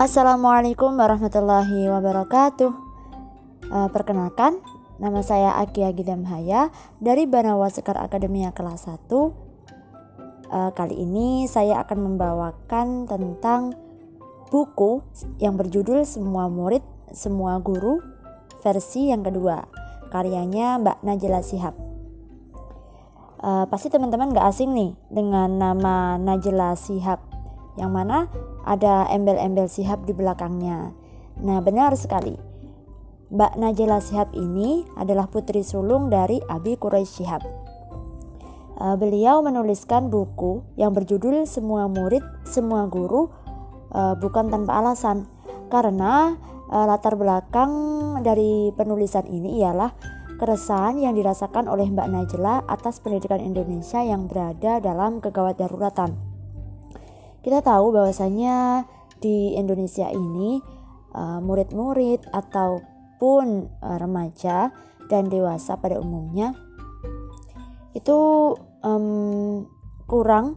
Assalamualaikum warahmatullahi wabarakatuh. Uh, perkenalkan, nama saya Akia Gidamhaya dari Banawa Sekar Akademia kelas 1. Uh, eh, kali ini saya akan membawakan tentang buku yang berjudul Semua Murid, Semua Guru versi yang kedua. Karyanya Mbak Najla Sihab. Uh, pasti teman-teman gak asing nih dengan nama Najla Sihab yang mana ada embel-embel Sihab di belakangnya. Nah, benar sekali. Mbak Najla Shihab ini adalah putri sulung dari Abi Quraish Shihab. Uh, beliau menuliskan buku yang berjudul Semua Murid, Semua Guru uh, bukan tanpa alasan karena uh, latar belakang dari penulisan ini ialah keresahan yang dirasakan oleh Mbak Najla atas pendidikan Indonesia yang berada dalam kegawat daruratan. Kita tahu bahwasanya di Indonesia ini murid-murid uh, atau maupun uh, remaja dan dewasa pada umumnya itu um, kurang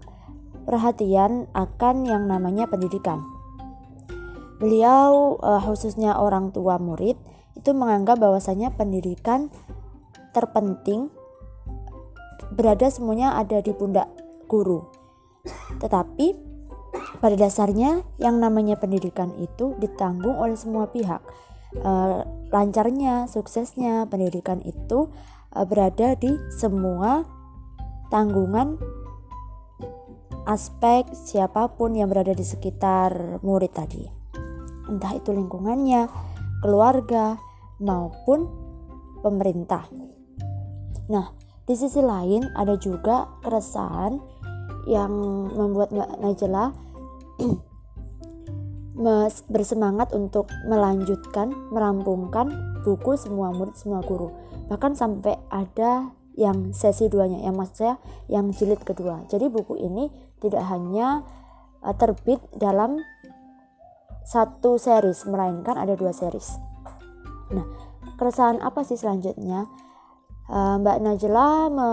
perhatian akan yang namanya pendidikan. Beliau uh, khususnya orang tua murid itu menganggap bahwasanya pendidikan terpenting berada semuanya ada di pundak guru. Tetapi pada dasarnya yang namanya pendidikan itu ditanggung oleh semua pihak uh, lancarnya, suksesnya pendidikan itu uh, berada di semua tanggungan aspek siapa pun yang berada di sekitar murid tadi. Entah itu lingkungannya, keluarga, maupun pemerintah. Nah, di sisi lain ada juga keresahan yang membuat Najla bersemangat untuk melanjutkan, merampungkan buku semua murid semua guru. Bahkan sampai ada yang sesi duanya, yang maksud saya yang jilid kedua. Jadi buku ini tidak hanya uh, terbit dalam satu series, melainkan ada dua series. Nah, keresahan apa sih selanjutnya? Uh, Mbak Najla me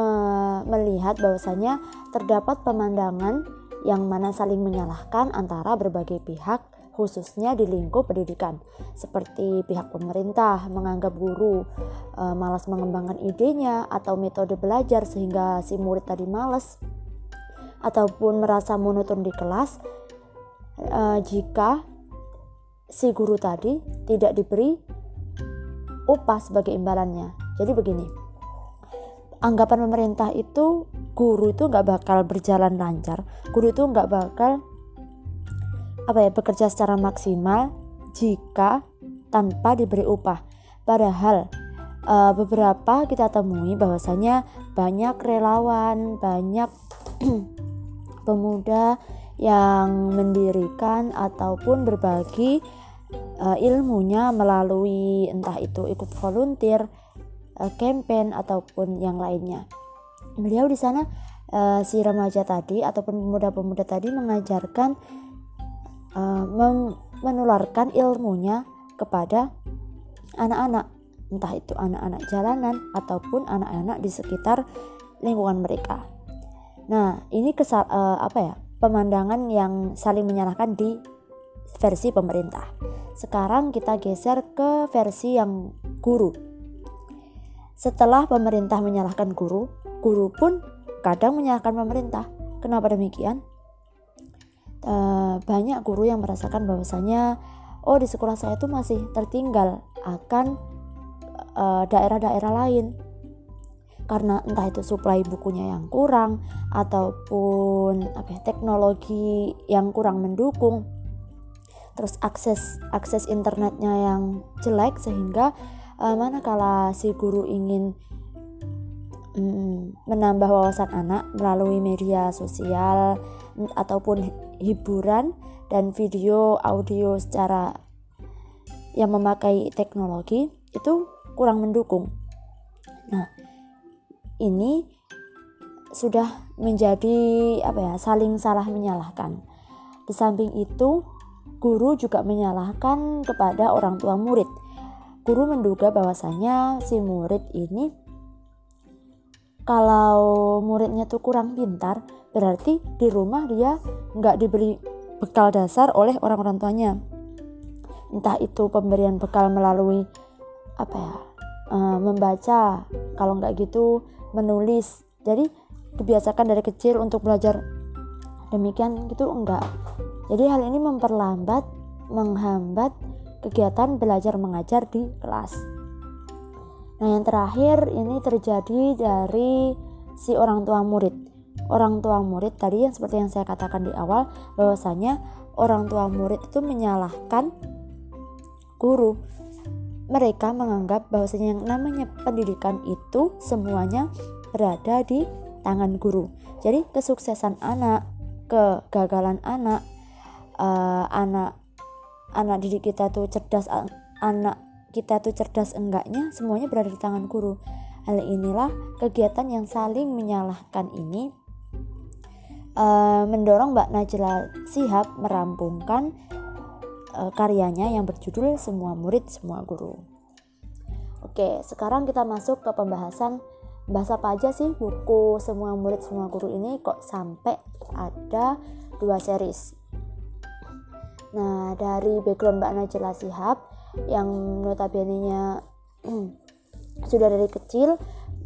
melihat bahwasanya terdapat pemandangan yang mana saling menyalahkan antara berbagai pihak khususnya di lingkup pendidikan, seperti pihak pemerintah menganggap guru e, malas mengembangkan idenya atau metode belajar sehingga si murid tadi malas, ataupun merasa monoton di kelas e, jika si guru tadi tidak diberi upah sebagai imbalannya. Jadi begini, anggapan pemerintah itu guru itu nggak bakal berjalan lancar, guru itu nggak bakal apa ya bekerja secara maksimal jika tanpa diberi upah. Padahal uh, beberapa kita temui bahwasanya banyak relawan, banyak pemuda yang mendirikan ataupun berbagi uh, ilmunya melalui entah itu ikut volunteer, campaign ataupun yang lainnya. Beliau di sana uh, si remaja tadi ataupun pemuda-pemuda tadi mengajarkan uh, menularkan ilmunya kepada anak-anak, entah itu anak-anak jalanan ataupun anak-anak di sekitar lingkungan mereka. Nah, ini kesal uh, apa ya? Pemandangan yang saling menyalahkan di versi pemerintah. Sekarang kita geser ke versi yang guru. Setelah pemerintah menyalahkan guru, guru pun kadang menyalahkan pemerintah. Kenapa demikian? uh, banyak guru yang merasakan bahwasanya oh di sekolah saya itu masih tertinggal akan eh, daerah-daerah lain karena entah itu suplai bukunya yang kurang ataupun apa ya, teknologi yang kurang mendukung terus akses akses internetnya yang jelek sehingga uh, manakala si guru ingin mm, menambah wawasan anak melalui media sosial ataupun hiburan dan video audio secara yang memakai teknologi itu kurang mendukung. Nah, ini sudah menjadi apa ya, saling salah menyalahkan. Di samping itu, guru juga menyalahkan kepada orang tua murid. Guru menduga bahwasanya si murid ini kalau muridnya tuh kurang pintar, berarti di rumah dia nggak diberi bekal dasar oleh orang-orang tuanya. Entah itu pemberian bekal melalui apa ya uh, membaca kalau nggak gitu menulis. Jadi dibiasakan dari kecil untuk belajar demikian gitu enggak jadi hal ini memperlambat menghambat kegiatan belajar mengajar di kelas. Nah yang terakhir ini terjadi dari si orang tua murid. Orang tua murid tadi yang seperti yang saya katakan di awal bahwasanya orang tua murid itu menyalahkan guru. Mereka menganggap bahwasanya yang namanya pendidikan itu semuanya berada di tangan guru. Jadi kesuksesan anak, kegagalan anak, uh, anak anak didik kita tuh cerdas, anak kita tuh cerdas enggaknya semuanya berada di tangan guru. Hal inilah kegiatan yang saling menyalahkan ini uh, mendorong Mbak Najla Sihab merampungkan uh, karyanya yang berjudul Semua Murid Semua Guru. Oke, sekarang kita masuk ke pembahasan bahasa apa aja sih buku Semua Murid Semua Guru ini kok sampai ada dua series. Nah, dari background Mbak Najla Sihab yang notabene-nya hmm, sudah dari kecil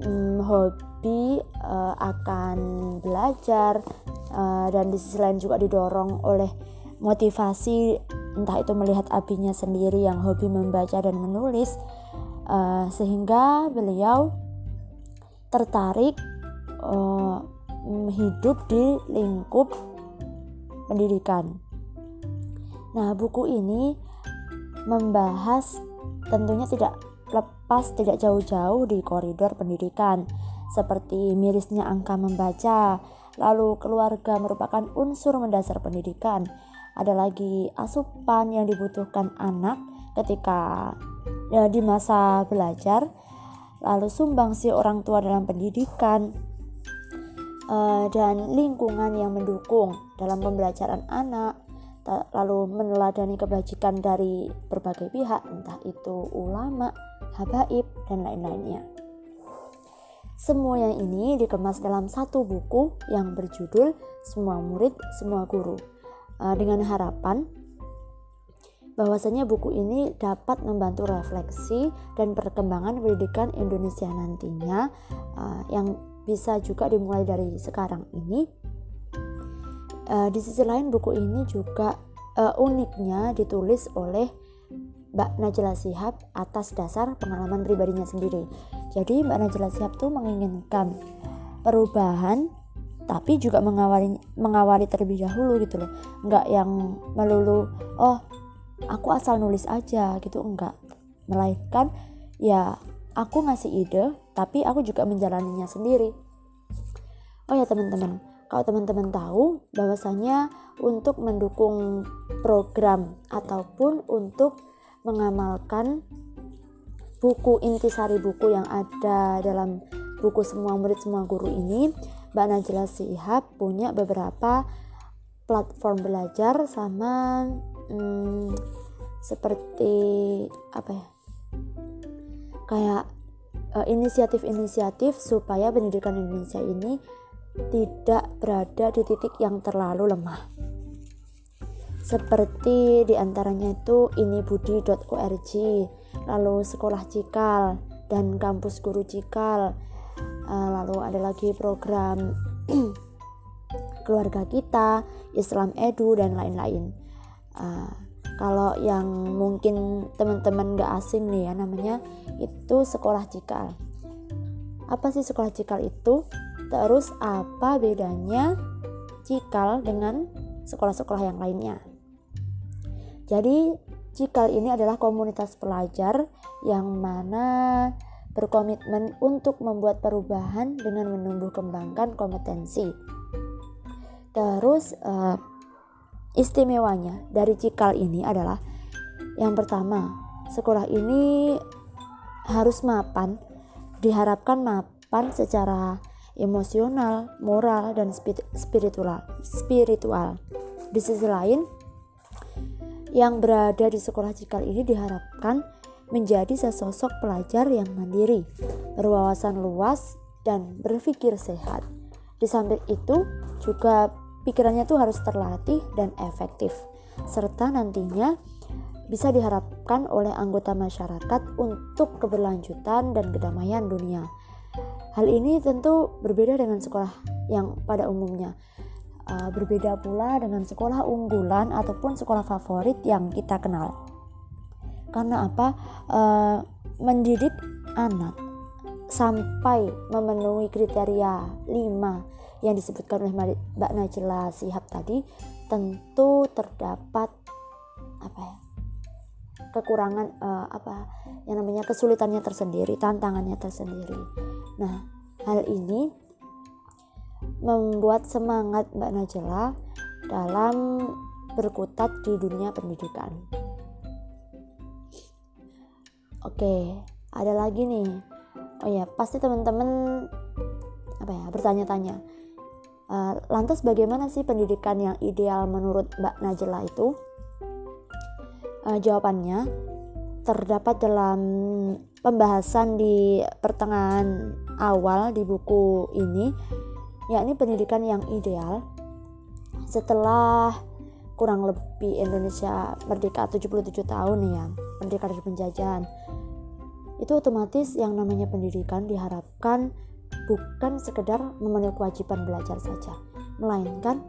hmm, hobi uh, akan belajar uh, dan di sisi lain juga didorong oleh motivasi entah itu melihat abinya sendiri yang hobi membaca dan menulis uh, sehingga beliau tertarik uh, hidup di lingkup pendidikan. Nah, buku ini membahas tentunya tidak lepas tidak jauh-jauh di koridor pendidikan seperti mirisnya angka membaca, lalu keluarga merupakan unsur mendasar pendidikan, ada lagi asupan yang dibutuhkan anak ketika ya, di masa belajar lalu sumbangsi orang tua dalam pendidikan uh, dan lingkungan yang mendukung dalam pembelajaran anak lalu meneladani kebajikan dari berbagai pihak entah itu ulama, habaib dan lain-lainnya. Semua yang ini dikemas dalam satu buku yang berjudul Semua Murid, Semua Guru uh, dengan harapan bahwasanya buku ini dapat membantu refleksi dan perkembangan pendidikan Indonesia nantinya uh, yang bisa juga dimulai dari sekarang ini. Uh, di sisi lain buku ini juga uh, uniknya ditulis oleh Mbak Najla Sihab atas dasar pengalaman pribadinya sendiri. Jadi Mbak Najla Sihab tuh menginginkan perubahan tapi juga mengawali mengawali terlebih dahulu gitu loh. Nggak yang melulu oh aku asal nulis aja gitu enggak melainkan ya aku ngasih ide tapi aku juga menjalaninya sendiri. Oh ya teman-teman kalau teman-teman tahu bahwasanya untuk mendukung program ataupun untuk mengamalkan buku intisari buku yang ada dalam buku semua murid semua guru ini Mbak Najla Sihab punya beberapa platform belajar sama hmm, seperti apa ya? Kayak uh, inisiatif-inisiatif supaya pendidikan Indonesia ini tidak berada di titik yang terlalu lemah. Seperti di antaranya itu inibudi.org lalu sekolah cikal dan kampus guru cikal uh, lalu ada lagi program keluarga kita Islam Edu dan lain-lain. Uh, kalau yang mungkin teman-teman gak asing nih ya namanya itu sekolah cikal. Apa sih sekolah cikal itu terus apa bedanya cikal dengan sekolah-sekolah yang lainnya jadi cikal ini adalah komunitas pelajar yang mana berkomitmen untuk membuat perubahan dengan menumbuh kembangkan kompetensi. Terus uh, istimewanya dari Cikal ini adalah yang pertama, sekolah ini harus mapan, diharapkan mapan secara emosional, moral dan spiritual. Spiritual. Di sisi lain, yang berada di sekolah Cikal ini diharapkan menjadi sesosok pelajar yang mandiri, berwawasan luas, dan berpikir sehat. Di samping itu, juga pikirannya tuh harus terlatih dan efektif, serta nantinya bisa diharapkan oleh anggota masyarakat untuk keberlanjutan dan kedamaian dunia. Hal ini tentu berbeda dengan sekolah yang pada umumnya. Uh, berbeda pula dengan sekolah unggulan ataupun sekolah favorit yang kita kenal. Karena apa? Uh, mendidik anak sampai memenuhi kriteria 5 yang disebutkan oleh Mbak Najla Sihab tadi tentu terdapat apa ya kekurangan uh, apa yang namanya kesulitannya tersendiri tantangannya tersendiri nah hal ini membuat semangat Mbak Najla dalam berkutat di dunia pendidikan. Oke, ada lagi nih. Oh ya, pasti teman-teman apa ya bertanya-tanya. Uh, lantas bagaimana sih pendidikan yang ideal menurut Mbak Najla itu? Uh, jawabannya terdapat dalam pembahasan di pertengahan awal di buku ini, yakni pendidikan yang ideal setelah kurang lebih Indonesia merdeka 77 tahun ya, merdeka dari penjajahan. Itu otomatis yang namanya pendidikan diharapkan bukan sekedar memenuhi kewajiban belajar saja, melainkan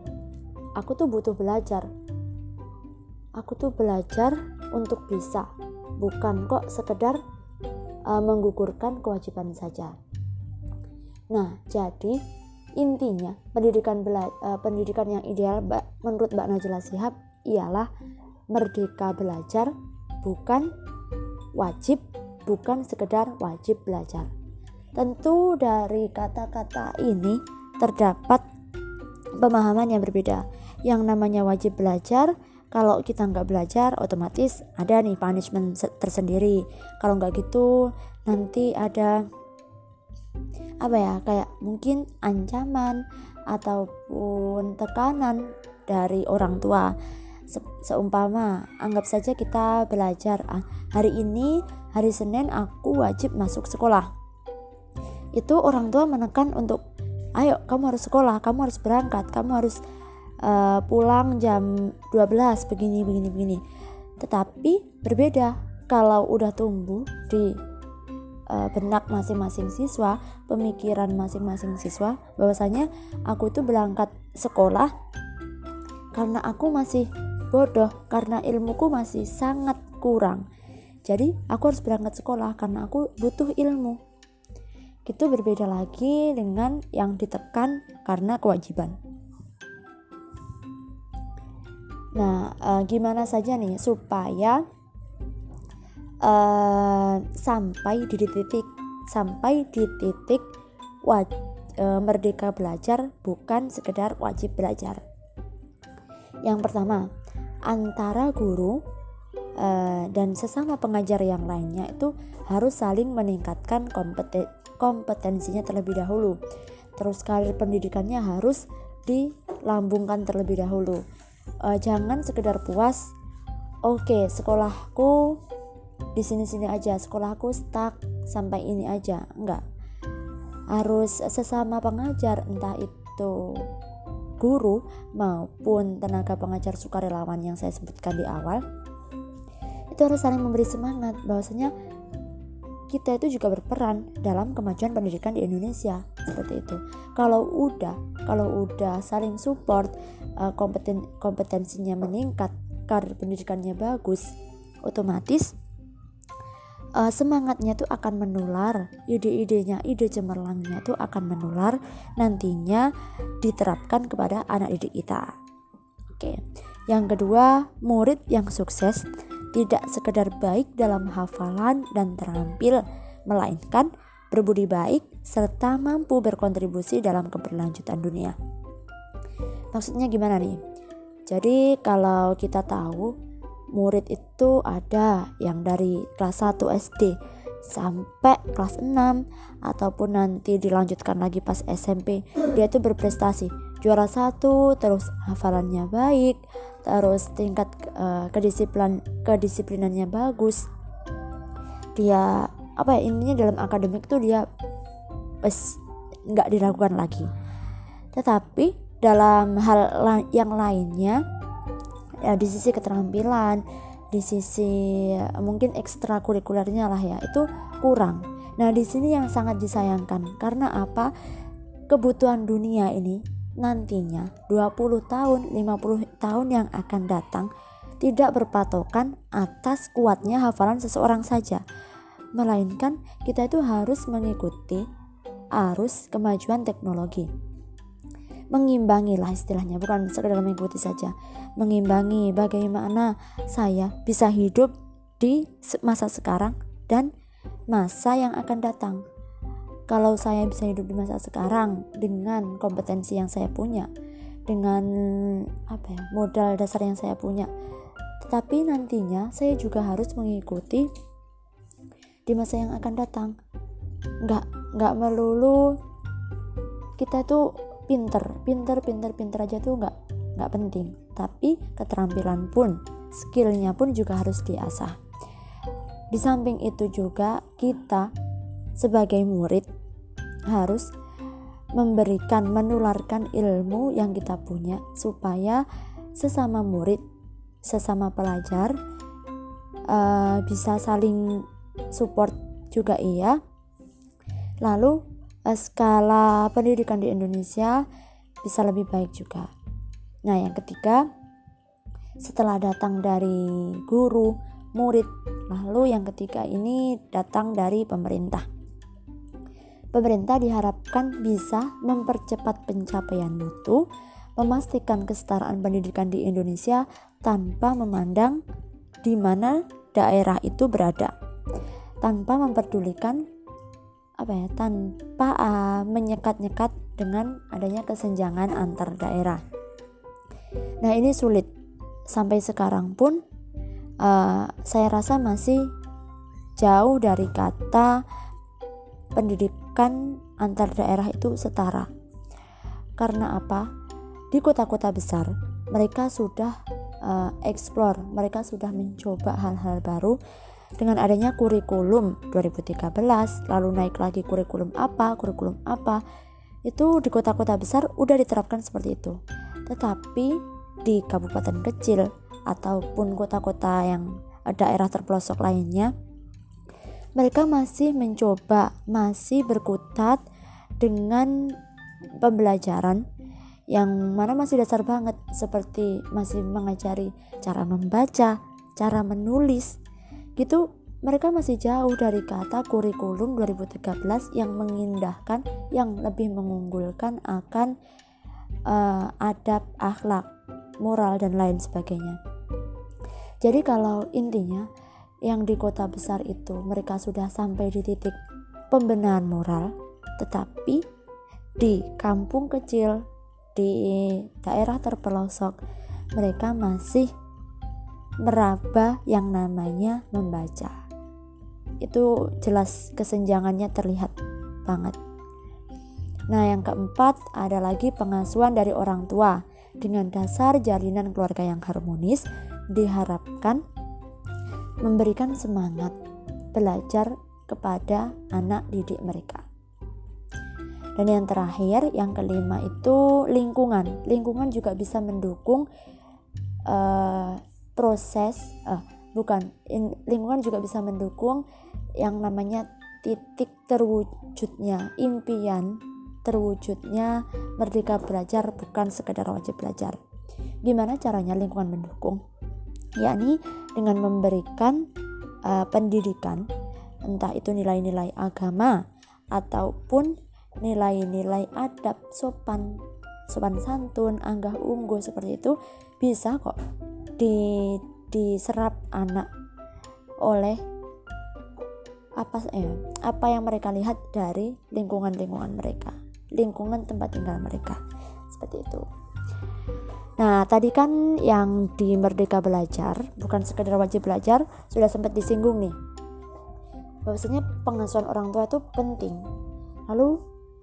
aku tuh butuh belajar. Aku tuh belajar untuk bisa, bukan kok sekedar uh, menggugurkan kewajiban saja. Nah, jadi intinya pendidikan bela uh, pendidikan yang ideal menurut Mbak Najla Sihab ialah merdeka belajar, bukan wajib, bukan sekedar wajib belajar. Tentu dari kata-kata ini terdapat pemahaman yang berbeda. Yang namanya wajib belajar, kalau kita nggak belajar otomatis ada nih punishment tersendiri. Kalau nggak gitu nanti ada apa ya kayak mungkin ancaman ataupun tekanan dari orang tua Se seumpama anggap saja kita belajar ah, hari ini hari Senin aku wajib masuk sekolah itu orang tua menekan untuk ayo kamu harus sekolah kamu harus berangkat kamu harus uh, pulang jam 12 begini begini begini. Tetapi berbeda kalau udah tumbuh di uh, benak masing-masing siswa pemikiran masing-masing siswa bahwasanya aku itu berangkat sekolah karena aku masih bodoh karena ilmuku masih sangat kurang. Jadi aku harus berangkat sekolah karena aku butuh ilmu. Itu berbeda lagi dengan yang ditekan karena kewajiban. Nah, e, gimana saja nih supaya e, sampai di titik sampai di titik waj, e, merdeka belajar bukan sekedar wajib belajar. Yang pertama, antara guru e, dan sesama pengajar yang lainnya itu harus saling meningkatkan kompeten, kompetensinya terlebih dahulu. Terus karir pendidikannya harus dilambungkan terlebih dahulu. Uh, jangan sekedar puas. Oke, okay, sekolahku di sini-sini aja, sekolahku stuck sampai ini aja. Enggak. Harus sesama pengajar entah itu guru maupun tenaga pengajar sukarelawan yang saya sebutkan di awal itu harus saling memberi semangat bahwasanya kita itu juga berperan dalam kemajuan pendidikan di Indonesia seperti itu. Kalau udah, kalau udah saling support, uh, kompeten kompetensinya meningkat, karir pendidikannya bagus, otomatis uh, semangatnya tuh akan menular, ide-idenya, ide cemerlangnya tuh akan menular, nantinya diterapkan kepada anak didik kita. Oke, yang kedua, murid yang sukses tidak sekedar baik dalam hafalan dan terampil, melainkan berbudi baik serta mampu berkontribusi dalam keberlanjutan dunia. Maksudnya gimana nih? Jadi kalau kita tahu murid itu ada yang dari kelas 1 SD sampai kelas 6 ataupun nanti dilanjutkan lagi pas SMP dia itu berprestasi. Juara satu terus hafalannya baik terus tingkat uh, kedisiplinan kedisiplinannya bagus. Dia apa ya intinya dalam akademik tuh dia nggak diragukan lagi. Tetapi dalam hal yang lainnya ya di sisi keterampilan di sisi mungkin ekstrakurikulernya lah ya itu kurang. Nah, di sini yang sangat disayangkan karena apa? Kebutuhan dunia ini nantinya 20 tahun, 50 tahun yang akan datang tidak berpatokan atas kuatnya hafalan seseorang saja. Melainkan kita itu harus mengikuti arus kemajuan teknologi mengimbangi lah istilahnya bukan sekedar mengikuti saja. Mengimbangi bagaimana saya bisa hidup di masa sekarang dan masa yang akan datang. Kalau saya bisa hidup di masa sekarang dengan kompetensi yang saya punya dengan apa ya modal dasar yang saya punya tetapi nantinya saya juga harus mengikuti di masa yang akan datang. Nggak nggak melulu kita tuh pinter pinter pinter pinter aja tuh nggak nggak penting. Tapi keterampilan pun skillnya pun juga harus diasah. Di samping itu juga kita sebagai murid harus memberikan menularkan ilmu yang kita punya supaya sesama murid sesama pelajar uh, bisa saling support juga iya. Lalu skala pendidikan di Indonesia bisa lebih baik juga. Nah, yang ketiga, setelah datang dari guru, murid, lalu yang ketiga ini datang dari pemerintah. Pemerintah diharapkan bisa mempercepat pencapaian mutu, memastikan kesetaraan pendidikan di Indonesia tanpa memandang di mana daerah itu berada, tanpa memperdulikan apa ya tanpa uh, menyekat-nyekat dengan adanya kesenjangan antar daerah. Nah ini sulit sampai sekarang pun uh, saya rasa masih jauh dari kata pendidikan antar daerah itu setara. Karena apa? Di kota-kota besar mereka sudah uh, explore, mereka sudah mencoba hal-hal baru dengan adanya kurikulum 2013 lalu naik lagi kurikulum apa kurikulum apa itu di kota-kota besar udah diterapkan seperti itu. Tetapi di kabupaten kecil ataupun kota-kota yang daerah terpelosok lainnya mereka masih mencoba masih berkutat dengan pembelajaran yang mana masih dasar banget seperti masih mengajari cara membaca, cara menulis, gitu mereka masih jauh dari kata kurikulum 2013 yang mengindahkan yang lebih mengunggulkan akan uh, adab akhlak moral dan lain sebagainya. Jadi kalau intinya yang di kota besar itu mereka sudah sampai di titik pembenahan moral tetapi di kampung kecil di daerah terpelosok mereka masih meraba yang namanya membaca. Itu jelas kesenjangannya terlihat banget. Nah, yang keempat ada lagi pengasuhan dari orang tua. Dengan dasar jalinan keluarga yang harmonis, diharapkan memberikan semangat belajar kepada anak didik mereka. Dan yang terakhir, yang kelima itu lingkungan. Lingkungan juga bisa mendukung uh, proses uh, bukan in, lingkungan juga bisa mendukung yang namanya titik terwujudnya impian terwujudnya merdeka belajar bukan sekedar wajib belajar. Gimana caranya lingkungan mendukung? Yakni dengan memberikan uh, pendidikan entah itu nilai-nilai agama ataupun nilai-nilai adab sopan sopan santun anggah ungguh seperti itu bisa kok di diserap anak oleh apa eh, apa yang mereka lihat dari lingkungan-lingkungan mereka, lingkungan tempat tinggal mereka. Seperti itu. Nah, tadi kan yang di Merdeka Belajar, bukan sekedar wajib belajar, sudah sempat disinggung nih. Bahwasanya pengasuhan orang tua itu penting. Lalu,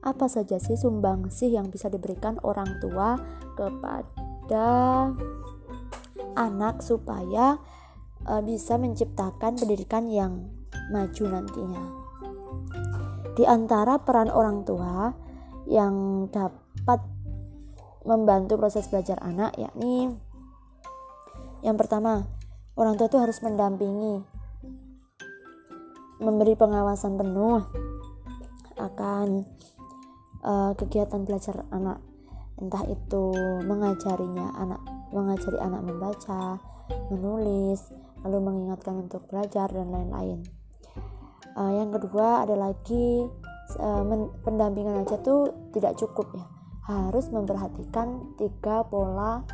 apa saja sih sumbang sih yang bisa diberikan orang tua kepada anak supaya uh, bisa menciptakan pendidikan yang maju nantinya. Di antara peran orang tua yang dapat membantu proses belajar anak yakni yang pertama orang tua itu harus mendampingi memberi pengawasan penuh akan uh, kegiatan belajar anak entah itu mengajarinya anak mengajari anak membaca menulis lalu mengingatkan untuk belajar dan lain-lain. Uh, yang kedua ada lagi uh, pendampingan aja tuh tidak cukup ya. Harus memperhatikan tiga pola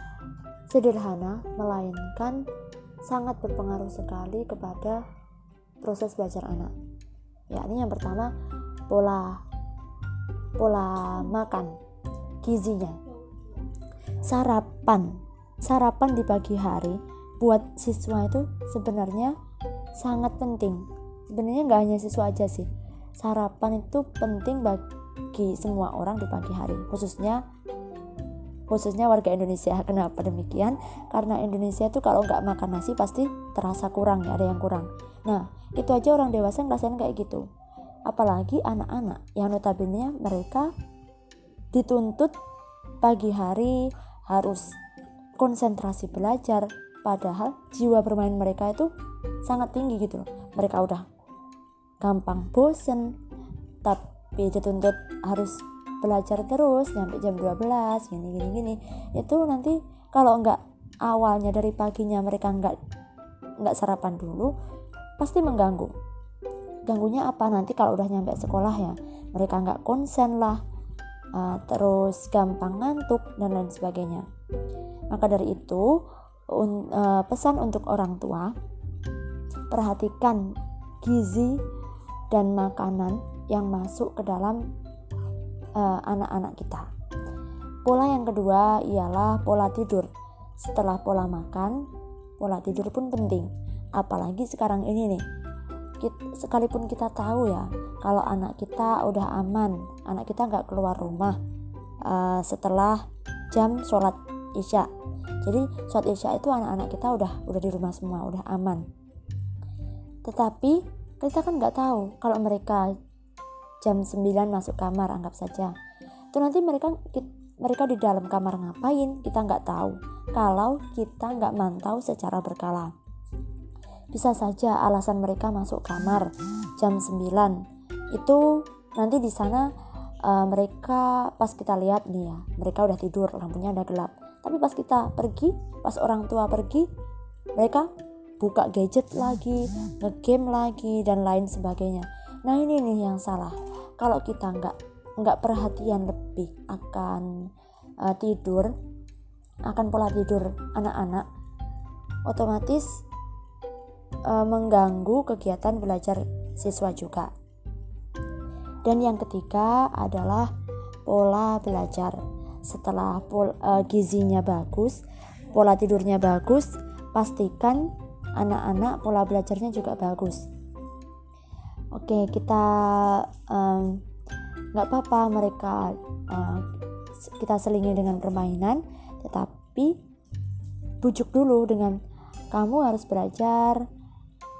sederhana melainkan sangat berpengaruh sekali kepada proses belajar anak. Yakni yang pertama pola pola makan gizinya. Sarapan sarapan di pagi hari buat siswa itu sebenarnya sangat penting. Sebenarnya nggak hanya siswa aja sih. Sarapan itu penting bagi semua orang di pagi hari khususnya khususnya warga Indonesia. Kenapa demikian? Karena Indonesia itu kalau nggak makan nasi pasti terasa kurang ya ada yang kurang. Nah itu aja orang dewasa ngerasain kayak gitu. Apalagi anak-anak yang notabene mereka dituntut pagi hari harus konsentrasi belajar padahal jiwa bermain mereka itu sangat tinggi gitu loh. Mereka udah gampang bosen tapi dituntut harus belajar terus sampai jam 12 gini gini gini. Itu nanti kalau nggak awalnya dari paginya mereka nggak nggak sarapan dulu pasti mengganggu. Ganggunya apa? Nanti kalau udah nyampe sekolah ya mereka nggak konsen lah uh, terus gampang ngantuk dan lain sebagainya maka dari itu un, uh, pesan untuk orang tua perhatikan gizi dan makanan yang masuk ke dalam uh, anak-anak kita. Pola yang kedua ialah pola tidur. Setelah pola makan pola tidur pun penting. Apalagi sekarang ini nih kita, sekalipun kita tahu ya kalau anak kita udah aman anak kita nggak keluar rumah uh, setelah jam sholat isya. Jadi sholat isya itu anak-anak kita udah udah di rumah semua udah aman. Tetapi kita kan nggak tahu kalau mereka jam 9 masuk kamar anggap saja. Itu nanti mereka mereka di dalam kamar ngapain kita nggak tahu. Kalau kita nggak mantau secara berkala. Bisa saja alasan mereka masuk kamar jam 9 itu nanti di sana uh, mereka pas kita lihat nih ya mereka udah tidur lampunya udah gelap tapi pas kita pergi pas orang tua pergi mereka buka gadget lagi ngegame lagi dan lain sebagainya nah ini nih yang salah kalau kita nggak nggak perhatian lebih akan uh, tidur akan pola tidur anak-anak otomatis e, mengganggu kegiatan belajar siswa juga. Dan yang ketiga adalah pola belajar. Setelah pol, e, gizinya bagus, pola tidurnya bagus, pastikan anak-anak pola belajarnya juga bagus. Oke, kita nggak um, apa-apa mereka uh, kita selingi dengan permainan, tetapi bujuk dulu dengan kamu harus belajar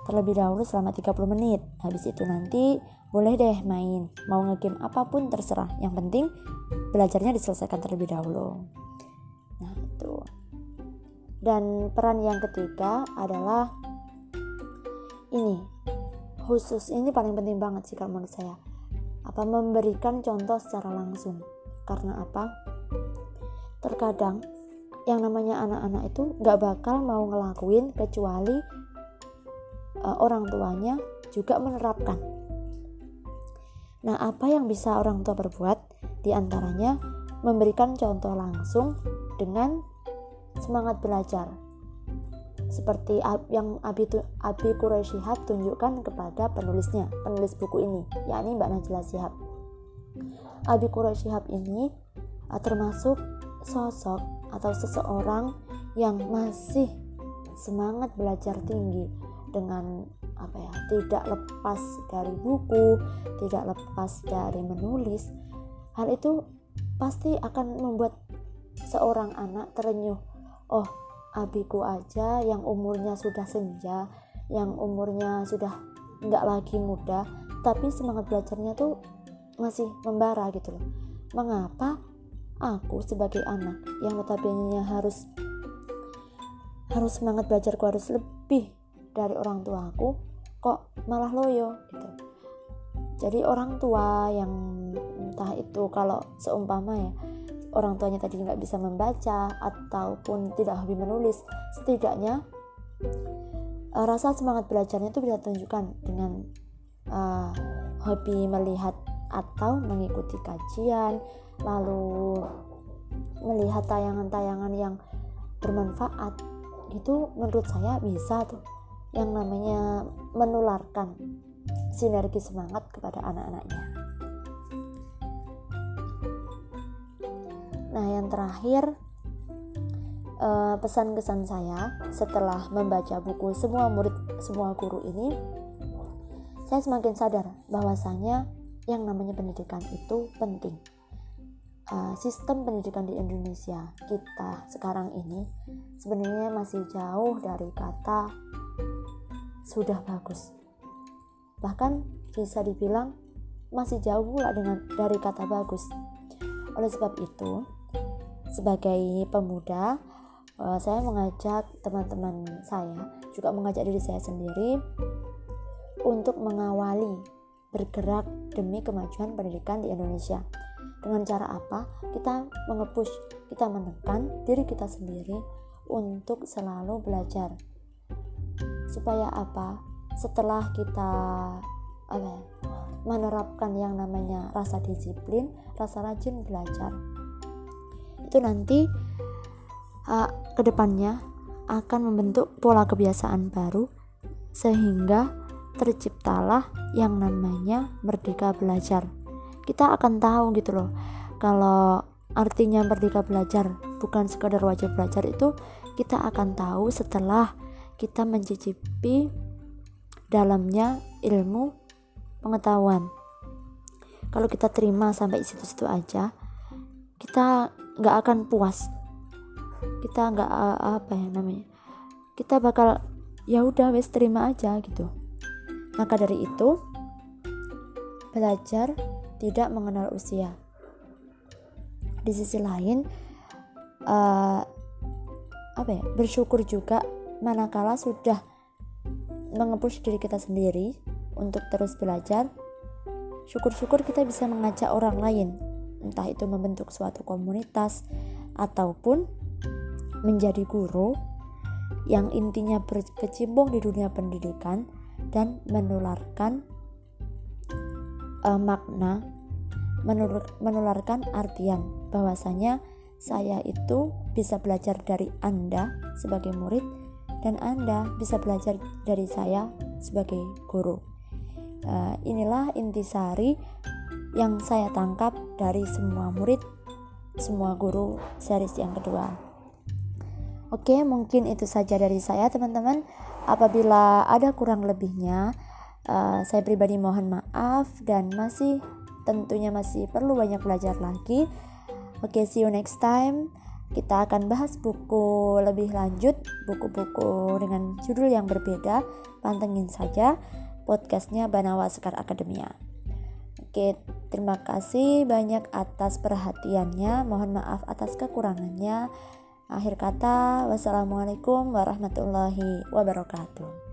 terlebih dahulu selama 30 menit. Habis itu nanti boleh deh main, mau ngegame apa pun terserah. Yang penting belajarnya diselesaikan terlebih dahulu. Nah, itu. Dan peran yang ketiga adalah ini. Khusus ini paling penting banget sih kalau menurut saya. Apa memberikan contoh secara langsung. Karena apa? Terkadang yang namanya anak-anak itu gak bakal mau ngelakuin kecuali uh, orang tuanya juga menerapkan. Nah, apa yang bisa orang tua berbuat? Di antaranya memberikan contoh langsung dengan semangat belajar. Seperti yang Abi, Abi Quraisyihab tunjukkan kepada penulisnya, penulis buku ini, yakni Mbak Najla Sihab. Abi Quraisyihab ini uh, termasuk sosok atau seseorang yang masih semangat belajar tinggi dengan apa ya tidak lepas dari buku tidak lepas dari menulis hal itu pasti akan membuat seorang anak terenyuh. Oh abiku aja yang umurnya sudah senja yang umurnya sudah nggak lagi muda tapi semangat belajarnya tuh masih membara gitu loh. Mengapa aku sebagai anak yang notabene harus harus semangat belajarku harus lebih dari orang tua aku kok malah loyo gitu. Jadi orang tua yang entah itu kalau seumpama ya orang tuanya tadi nggak bisa membaca ataupun tidak hobi menulis setidaknya uh, rasa semangat belajarnya itu bisa tunjukkan dengan uh, hobi melihat atau mengikuti kajian lalu melihat tayangan-tayangan yang bermanfaat itu menurut saya bisa tuh yang namanya menularkan sinergi semangat kepada anak-anaknya. Nah, yang terakhir uh, pesan kesan saya setelah membaca buku semua murid semua guru ini, saya semakin sadar bahwasanya yang namanya pendidikan itu penting uh, sistem pendidikan di Indonesia kita sekarang ini sebenarnya masih jauh dari kata sudah bagus. Bahkan bisa dibilang masih jauh pula dengan dari kata bagus. Oleh sebab itu, sebagai pemuda, uh, saya mengajak teman-teman saya, juga mengajak diri saya sendiri untuk mengawali bergerak demi kemajuan pendidikan di Indonesia dengan cara apa? Kita mengepush, kita menekan diri kita sendiri untuk selalu belajar. Supaya apa? Setelah kita apa ya, menerapkan yang namanya rasa disiplin, rasa rajin belajar, itu nanti uh, ke depannya akan membentuk pola kebiasaan baru sehingga terciptalah yang namanya merdeka belajar kita akan tahu gitu loh. Kalau artinya merdeka belajar bukan sekadar wajib belajar itu kita akan tahu setelah kita mencicipi dalamnya ilmu pengetahuan. Kalau kita terima sampai situ-situ aja kita nggak akan puas. Kita nggak apa ya namanya kita bakal ya udah wes terima aja gitu. Maka dari itu belajar tidak mengenal usia. Di sisi lain, uh, apa ya, bersyukur juga manakala sudah mengepush diri kita sendiri untuk terus belajar. Syukur-syukur kita bisa mengajak orang lain, entah itu membentuk suatu komunitas ataupun menjadi guru yang intinya berkecimpung di dunia pendidikan dan menularkan uh, makna menur menularkan artian bahwasanya saya itu bisa belajar dari Anda sebagai murid dan Anda bisa belajar dari saya sebagai guru. Uh, inilah intisari yang saya tangkap dari semua murid, semua guru series yang kedua. Oke, mungkin itu saja dari saya, teman-teman. Apabila ada kurang lebihnya, uh, saya pribadi mohon maaf dan masih tentunya masih perlu banyak belajar lagi. Oke okay, see you next time. Kita akan bahas buku lebih lanjut buku-buku dengan judul yang berbeda. Pantengin saja podcastnya Banawa Sekar Akademia. Oke terima kasih banyak atas perhatiannya. Mohon maaf atas kekurangannya. Akhir kata wassalamualaikum warahmatullahi wabarakatuh